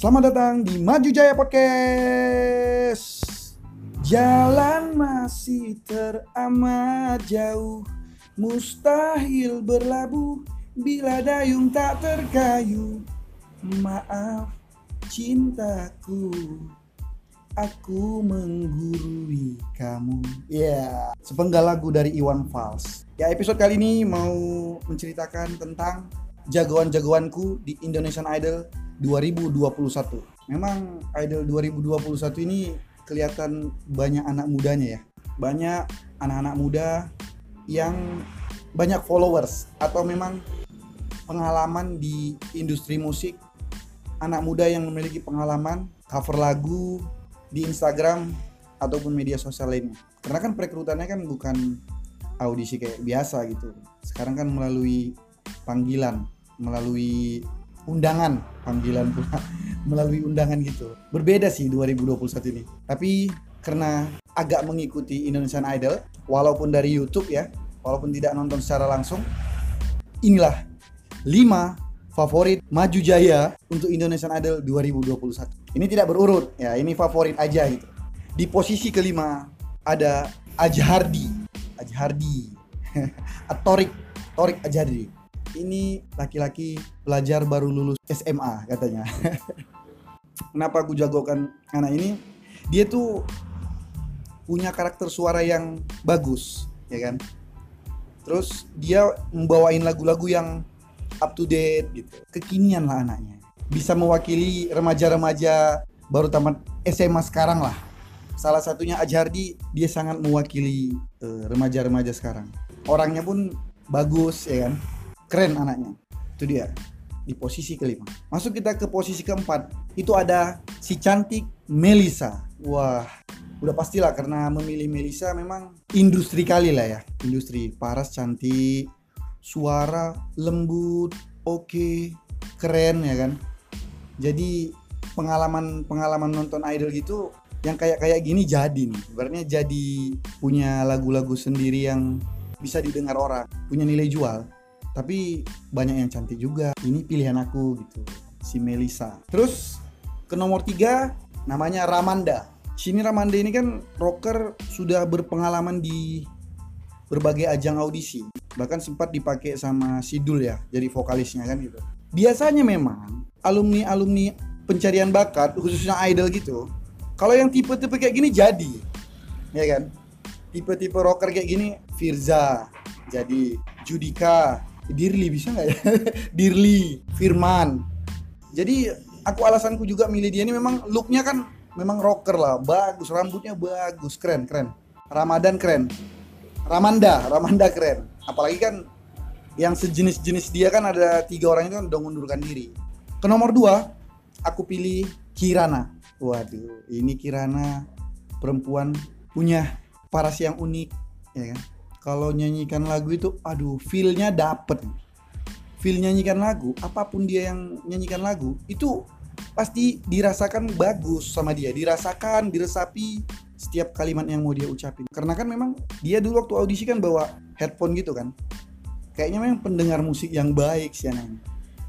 Selamat datang di Maju Jaya Podcast. Jalan masih teramat jauh, mustahil berlabuh bila dayung tak terkayu. Maaf cintaku, aku menggurui kamu. Ya, yeah. sepenggal lagu dari Iwan Fals. Ya, episode kali ini mau menceritakan tentang jagoan-jagoanku di Indonesian Idol 2021. Memang Idol 2021 ini kelihatan banyak anak mudanya ya. Banyak anak-anak muda yang banyak followers atau memang pengalaman di industri musik. Anak muda yang memiliki pengalaman cover lagu di Instagram ataupun media sosial lainnya. Karena kan perekrutannya kan bukan audisi kayak biasa gitu. Sekarang kan melalui panggilan, melalui undangan panggilan pula melalui undangan gitu. Berbeda sih 2021 ini. Tapi karena agak mengikuti Indonesian Idol walaupun dari YouTube ya walaupun tidak nonton secara langsung inilah 5 favorit maju jaya untuk Indonesian Idol 2021 ini tidak berurut ya ini favorit aja gitu. Di posisi kelima ada Ajhardi Ajhardi Torik Torik Ajhardi ini laki-laki pelajar baru lulus SMA katanya. Kenapa aku jagokan anak ini? Dia tuh punya karakter suara yang bagus, ya kan? Terus dia membawain lagu-lagu yang up to date gitu. Kekinian lah anaknya. Bisa mewakili remaja-remaja baru tamat SMA sekarang lah. Salah satunya Ajardi, dia sangat mewakili eh, remaja-remaja uh, sekarang. Orangnya pun bagus ya kan keren anaknya. Itu dia. Di posisi kelima. Masuk kita ke posisi keempat. Itu ada si cantik Melisa wah udah pastilah karena memilih Melisa memang industri kali lah ya. Industri paras cantik suara lembut oke okay, keren ya kan? Jadi pengalaman pengalaman nonton idol gitu yang kayak kayak gini jadi nih. Sebenarnya jadi punya lagu-lagu sendiri yang bisa didengar orang punya nilai jual tapi banyak yang cantik juga. Ini pilihan aku gitu si Melisa terus ke nomor tiga namanya Ramanda. Sini Ramanda ini kan rocker sudah berpengalaman di berbagai ajang audisi. Bahkan sempat dipakai sama Sidul ya jadi vokalisnya kan gitu. Biasanya memang alumni alumni pencarian bakat khususnya idol gitu kalau yang tipe-tipe kayak gini jadi. Ya kan? Tipe-tipe rocker kayak gini Firza. Jadi Judika Dirli bisa nggak ya? Dirli, Firman. Jadi aku alasanku juga milih dia ini memang looknya kan memang rocker lah, bagus, rambutnya bagus, keren, keren. Ramadan keren. Ramanda, Ramanda keren. Apalagi kan yang sejenis-jenis dia kan ada tiga orang itu kan udah mundurkan diri. Ke nomor dua, aku pilih Kirana. Waduh, ini Kirana perempuan punya paras yang unik, ya kan? Kalau nyanyikan lagu itu aduh feelnya dapet. Feel nyanyikan lagu apa pun dia yang nyanyikan lagu itu pasti dirasakan bagus sama dia. Dirasakan diresapi setiap kalimat yang mau dia ucapin. Karena kan memang dia dulu waktu audisi kan bawa headphone gitu kan. Kayaknya memang pendengar musik yang baik sih anak ini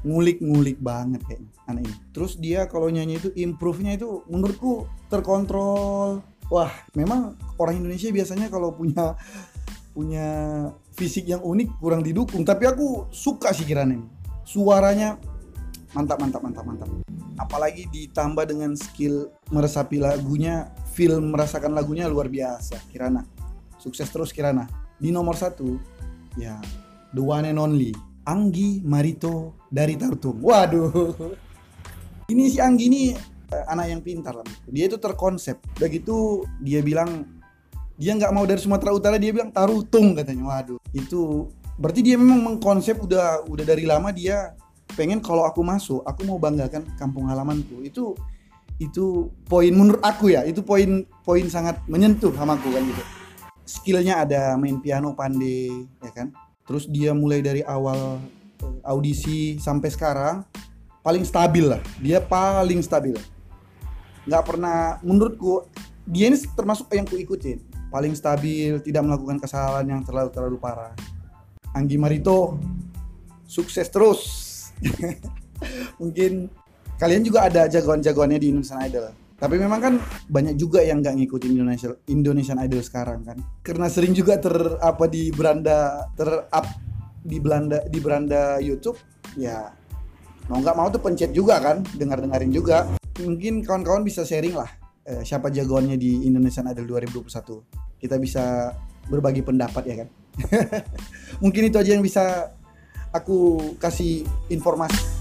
ngulik-ngulik banget kayaknya anak ini. Terus dia kalau nyanyi itu improve-nya itu menurutku terkontrol. Wah memang orang Indonesia biasanya kalau punya punya fisik yang unik kurang didukung. Tapi aku suka sih Kirana ini suaranya mantap mantap mantap mantap. Apalagi ditambah dengan skill meresapi lagunya film merasakan lagunya luar biasa Kirana. Sukses terus Kirana. Di nomor satu ya the one and only. Anggi Marito dari Tartung waduh. Ini si Anggi ini eh, anak yang pintar lah dia itu terkonsep. Begitu dia bilang dia nggak mau dari Sumatera Utara dia bilang Tarutung katanya. Waduh. Itu berarti dia memang mengkonsep udah udah dari lama dia pengen kalau aku masuk aku mau banggakan kampung halamanku. Itu itu poin menurut aku ya itu poin poin sangat menyentuh sama aku kan gitu. Skillnya ada main piano pandai ya kan? Terus dia mulai dari awal eh, audisi sampai sekarang paling stabil lah. Dia paling stabil. Nggak pernah menurutku dia ini termasuk yang ku ikutin paling stabil, tidak melakukan kesalahan yang terlalu terlalu parah. Anggi Marito sukses terus. Mungkin kalian juga ada jagoan-jagoannya di Indonesian Idol. Tapi memang kan banyak juga yang nggak ngikutin Indonesia Indonesian Idol sekarang kan. Karena sering juga ter apa di beranda ter up di Belanda di beranda YouTube ya mau nggak mau tuh pencet juga kan dengar dengarin juga mungkin kawan-kawan bisa sharing lah eh, siapa jagoannya di Indonesian Idol 2021 kita bisa berbagi pendapat ya kan? Mungkin itu aja yang bisa aku kasih informasi